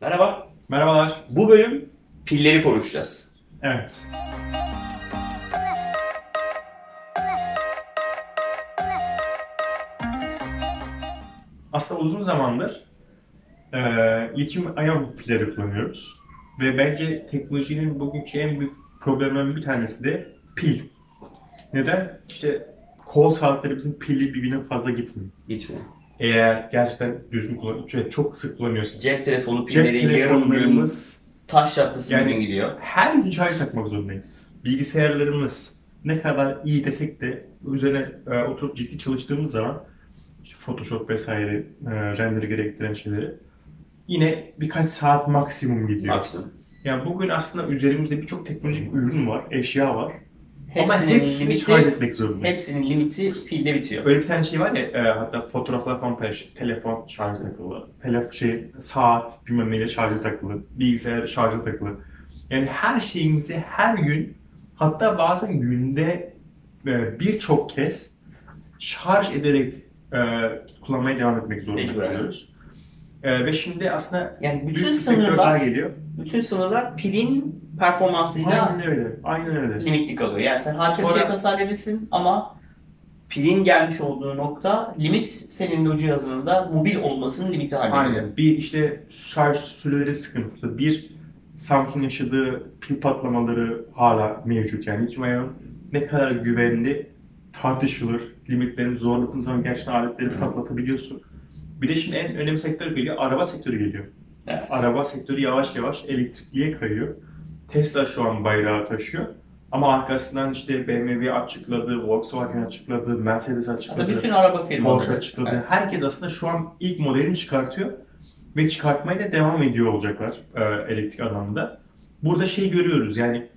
Merhaba. Merhabalar. Bu bölüm pilleri konuşacağız. Evet. Aslında uzun zamandır e, lityum iyon pilleri kullanıyoruz. Ve bence teknolojinin bugünkü en büyük problemlerinden bir tanesi de pil. Neden? İşte kol saatlerimizin pili birbirine fazla gitmiyor. Gitmiyor. Eğer gerçekten düzgün kullanıyorsak, ve çok sık kullanıyorsak. Cep telefonu Cep pilleri yarım gün telefonlarımız taş çatlasın Yani- gün gidiyor. her gün şarj takmak zorundayız. Bilgisayarlarımız ne kadar iyi desek de üzerine e, oturup ciddi çalıştığımız zaman işte Photoshop vesaire e, render gerektiren şeyleri yine birkaç saat maksimum gidiyor. Maksimum. Yani bugün aslında üzerimizde birçok teknolojik ürün var, eşya var. Ama Hepsinin hepsini limiti, etmek zorundayız. hepsinin limiti pilde bitiyor. Öyle bir tane şey var ya, e, hatta fotoğraflar falan paylaşıyor. Telefon şarjı takılı, telefon şey, saat bilmem neyle şarjı takılı, bilgisayar şarjı takılı. Yani her şeyimizi her gün, hatta bazen günde e, birçok kez şarj ederek e, kullanmaya devam etmek zorunda kalıyoruz. E, ve şimdi aslında Yani bütün sınırlar, geliyor. bütün sınırlar pilin performansıyla Aynen öyle, aynen öyle. limitli kalıyor. Yani sen harika bir Sonra- şey tasarlayabilirsin ama pilin gelmiş olduğu nokta limit senin o cihazının da mobil olmasının limiti haline geliyor. Aynen. Bir işte şarj süreleri sıkıntılı. Bir Samsung yaşadığı pil patlamaları hala mevcut. Yani iyon ne kadar güvenli tartışılır. Limitlerini zorladığın zaman gerçekten aletleri Hı. patlatabiliyorsun. Bir de şimdi en önemli sektör geliyor. Araba sektörü geliyor. Evet. Araba sektörü yavaş yavaş elektrikliye kayıyor. Tesla şu an bayrağı taşıyor. Ama arkasından işte BMW açıkladı, Volkswagen açıkladı, Mercedes açıkladı. Aslında bütün araba Porsche firmaları. açıkladı. Evet. Herkes aslında şu an ilk modelini çıkartıyor ve çıkartmaya da devam ediyor olacaklar e, elektrik alanında. Burada şey görüyoruz yani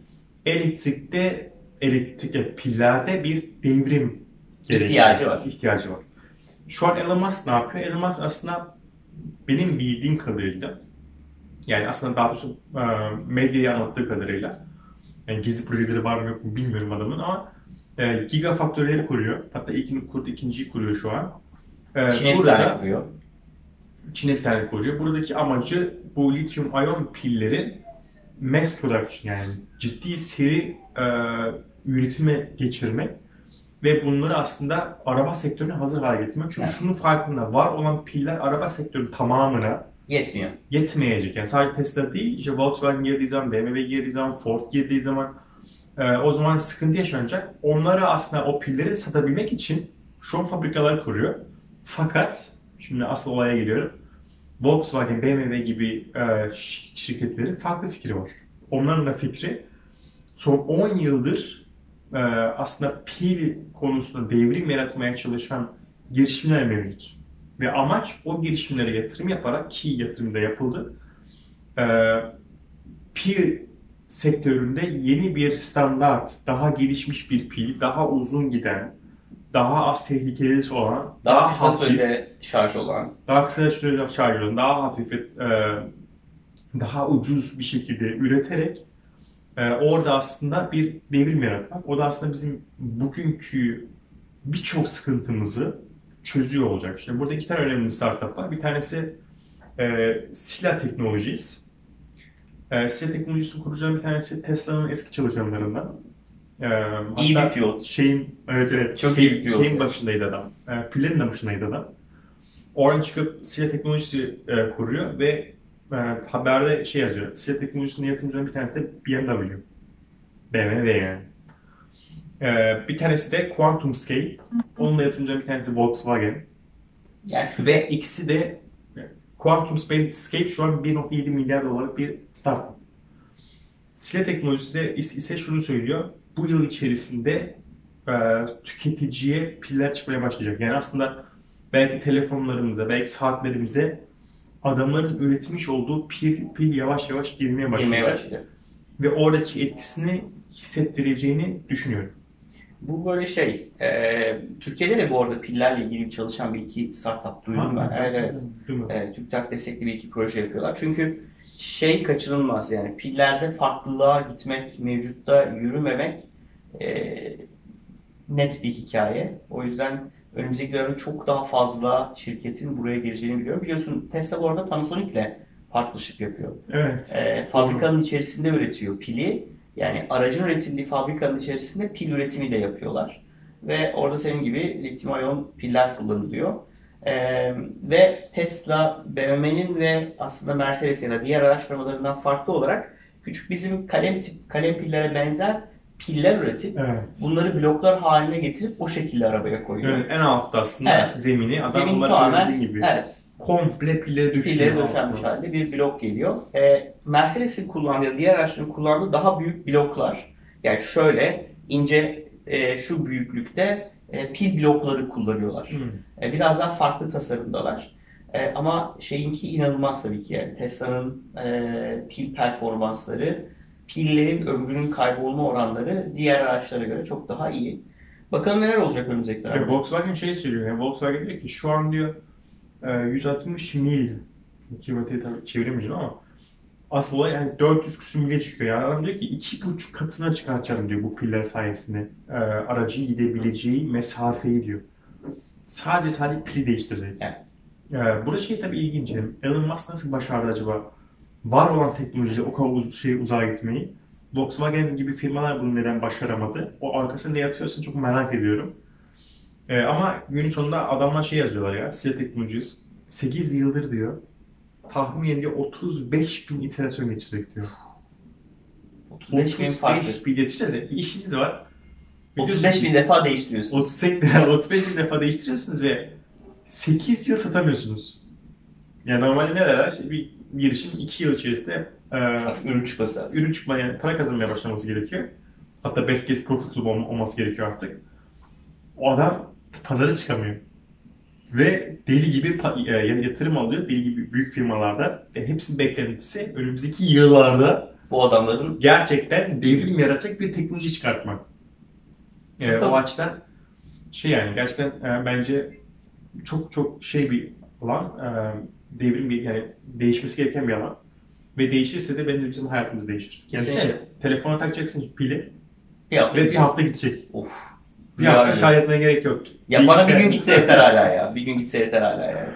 elektrikte elektrik yani pillerde bir devrim gerekiyor. İhtiyacı var. İhtiyacı var. Şu an Elon Musk ne yapıyor? Elon Musk aslında benim bildiğim kadarıyla yani aslında daha doğrusu e, medyaya anlattığı kadarıyla yani gizli projeleri var mı yok mu bilmiyorum adamın ama e, gigafaktörleri kuruyor. Hatta ilkini kurdu, ikinciyi kuruyor şu an. E, Çin'e bir tane yapıyor. Çin'e bir tane kuruyor. Buradaki amacı bu lityum iyon pillerin mass production yani ciddi seri e, üretime geçirmek ve bunları aslında araba sektörüne hazır hale getirmek. Çünkü Evet. şunun farkında var olan piller araba sektörünün tamamına Yetmiyor. yetmeyecek. Yani sadece Tesla değil, işte Volkswagen girdiği zaman, BMW girdiği zaman, Ford girdiği zaman e, o zaman sıkıntı yaşanacak. Onları aslında o pilleri satabilmek için şu an fabrikalar kuruyor. Fakat şimdi asıl olaya geliyorum. Volkswagen, BMW gibi e, şirketlerin farklı fikri var. Onların da fikri son 10 yıldır e, aslında pil konusunda devrim yaratmaya çalışan girişimler mevcut. Ve amaç o girişimlere yatırım yaparak ki yatırım da yapıldı. E, pil sektöründe yeni bir standart, daha gelişmiş bir pil, daha uzun giden, daha az tehlikelisi olan, Daha, kısa hafif, sürede şarj olan. daha kısa sürede şarj olan, daha hafif, e, daha ucuz bir şekilde üreterek e, orada aslında bir devrim yaratmak. O da aslında bizim bugünkü birçok sıkıntımızı çözüyor olacak. İşte burada iki tane önemli startup var. Bir tanesi e, Sila Technologies. E, Sila Technologies'in kurucularından bir tanesi Tesla'nın eski çalışanlarından. E, İyi bir pivot. şeyin evet evet Çok şey- iyi bir pivot şeyin yani. başındaydı adam. E, pillerin de başındaydı adam. Oradan çıkıp Sila Teknolojisi e, kuruyor ve e, haberde şey yazıyor. Sila Teknolojisi'nin yatırımcılarından bir tanesi de BMW. BMW yani. E, bir tanesi de Quantum Scale. Onun da yatırımcılarından bir tanesi Volkswagen. Yani şu Ve ikisi de Quantum Scape şu an 1.7 milyar dolarlık bir startup. Sila Teknolojisi ise ise şunu söylüyor. Bu yıl içerisinde e, tüketiciye piller çıkmaya başlayacak. Yani aslında belki telefonlarımıza, belki saatlerimize adamların üretmiş olduğu pil, pil yavaş yavaş girmeye girmeye başlayacak. başlayacak. Ve oradaki etkisini hissettireceğini düşünüyorum. Bu böyle şey, e, Türkiye'de de bu arada pillerle ilgili çalışan bir iki startup duydum ben. Evet evet. E, TÜBİTAK destekli bir iki proje yapıyorlar. Çünkü şey kaçınılmaz yani pillerde farklılığa gitmek, mevcutta yürümemek e, net bir hikaye. O yüzden önümüzdeki dönemde çok daha fazla şirketin buraya gireceğini biliyorum. Biliyorsun Tesla bu arada Panasonic'le partnership yapıyor. Evet. E, fabrikanın içerisinde üretiyor pili. Yani aracın üretildiği fabrikanın içerisinde pil üretimi de yapıyorlar. Ve orada senin gibi lityum iyon piller kullanılıyor. E, ve Tesla, BMW'nin ve aslında Mercedes'in ya da diğer araç firmalarından farklı olarak küçük bizim kalem tip kalem pillere benzer piller üretip Evet. bunları bloklar haline getirip o şekilde arabaya koyuyor. Evet, en altta aslında Evet. zemini. Adam Zemin bunları gibi. evet, Komple pilleri düşüyor. döşenmiş halde bir blok geliyor. Ee, Mercedes'in kullandığı diğer araçların kullandığı daha büyük bloklar. Yani şöyle ince e, şu büyüklükte e, pil blokları kullanıyorlar. Hı. E, biraz daha farklı tasarımdalar. E, ama şeyinki inanılmaz tabii ki yani Tesla'nın e, pil performansları, pillerin ömrünün kaybolma oranları diğer araçlara göre çok daha iyi. Bakalım neler olacak önümüzdeki dönemde. Volkswagen şey söylüyor. Yani Volkswagen diyor ki şu an diyor e, 160 mil kilometre tabii çeviremeyeceğim ama asıl olay yani 400 küsur mile çıkıyor. Yani adam diyor ki iki buçuk katına çıkartacağım diyor bu piller sayesinde. E, aracın gidebileceği mesafeyi diyor. Sadece sadece pili değiştirecek. Evet. E, burada şey tabii ilginç. Elon Musk nasıl başardı acaba? Var olan teknolojiyle o kadar uz şey uzağa gitmeyi. Volkswagen gibi firmalar bunu neden başaramadı? O arkasında ne yatıyorsa çok merak ediyorum. Ee, ama günün sonunda adamlar şey yazıyorlar ya, size teknolojisi 8 yıldır diyor, tahmin ediyor 35 bin iterasyon geçecek diyor. 35 bin farklı. 35 bin bir işiniz var. 35 bin defa değiştiriyorsunuz. 38, 35 bin defa değiştiriyorsunuz ve 8 yıl satamıyorsunuz. Yani normalde ne derler? İşte bir girişim 2 yıl içerisinde e, Artık ürün çıkması lazım. ürün çıkma yani para kazanmaya başlaması gerekiyor. Hatta best case profitable olm- olması gerekiyor artık. O adam pazara çıkamıyor. Ve deli gibi pa- e, yatırım alıyor. Deli gibi büyük firmalarda. Ve hepsinin beklentisi önümüzdeki yıllarda Bu adamların gerçekten devrim yaratacak bir teknoloji çıkartmak. E, o açıdan şey yani gerçekten e, bence çok çok şey bir alan. E, devrim yani değişmesi gereken bir alan. Ve değişirse de bence bizim hayatımız değişir. Yani Kesinlikle. düşünsene, telefona takacaksın pili bir hafta ve bir hafta gidecek. Of. Bir hafta Rüya şarj etmeye gerek yok. Ya bana bir gün gitse yeter hala ya. Bir gün gitse yeter hala ya.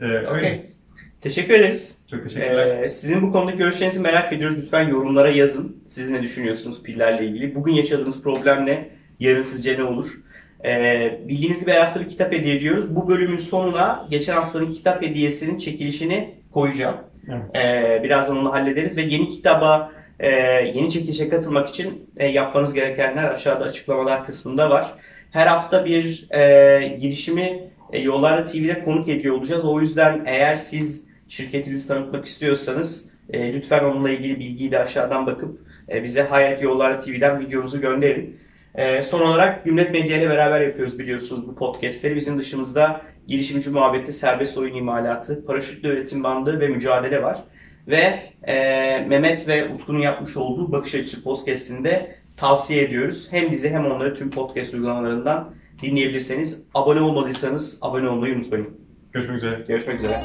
Ee, öyle. Okey. Teşekkür ederiz. Çok teşekkürler. Ee, sizin bu konudaki görüşlerinizi merak ediyoruz. Lütfen yorumlara yazın. Siz ne düşünüyorsunuz pillerle ilgili? Bugün yaşadığınız problem ne? Yarın sizce ne olur? Ee, bildiğiniz gibi her hafta bir kitap hediye ediyoruz. Bu bölümün sonuna geçen haftanın kitap hediyesinin çekilişini koyacağım. Evet. Ee, birazdan onu hallederiz ve yeni kitaba, e, yeni çekilişe katılmak için e, yapmanız gerekenler aşağıda açıklamalar kısmında var. Her hafta bir e, girişimi e, Yollarda TV'de konuk ediyor olacağız. O yüzden eğer siz şirketinizi tanıtmak istiyorsanız e, lütfen onunla ilgili bilgiyi de aşağıdan bakıp e, bize Hayat Yollarda TV'den videonuzu gönderin. E, son olarak Gümlet Medya ile beraber yapıyoruz biliyorsunuz bu podcastleri. Bizim dışımızda girişimci muhabbeti, serbest oyun imalatı, paraşütlü üretim bandı ve mücadele var. Ve e, Mehmet ve Utku'nun yapmış olduğu Bakış Açısı podcastinde tavsiye ediyoruz. Hem bizi hem onları tüm podcast uygulamalarından dinleyebilirseniz. Abone olmadıysanız abone olmayı unutmayın. Görüşmek üzere. Görüşmek üzere.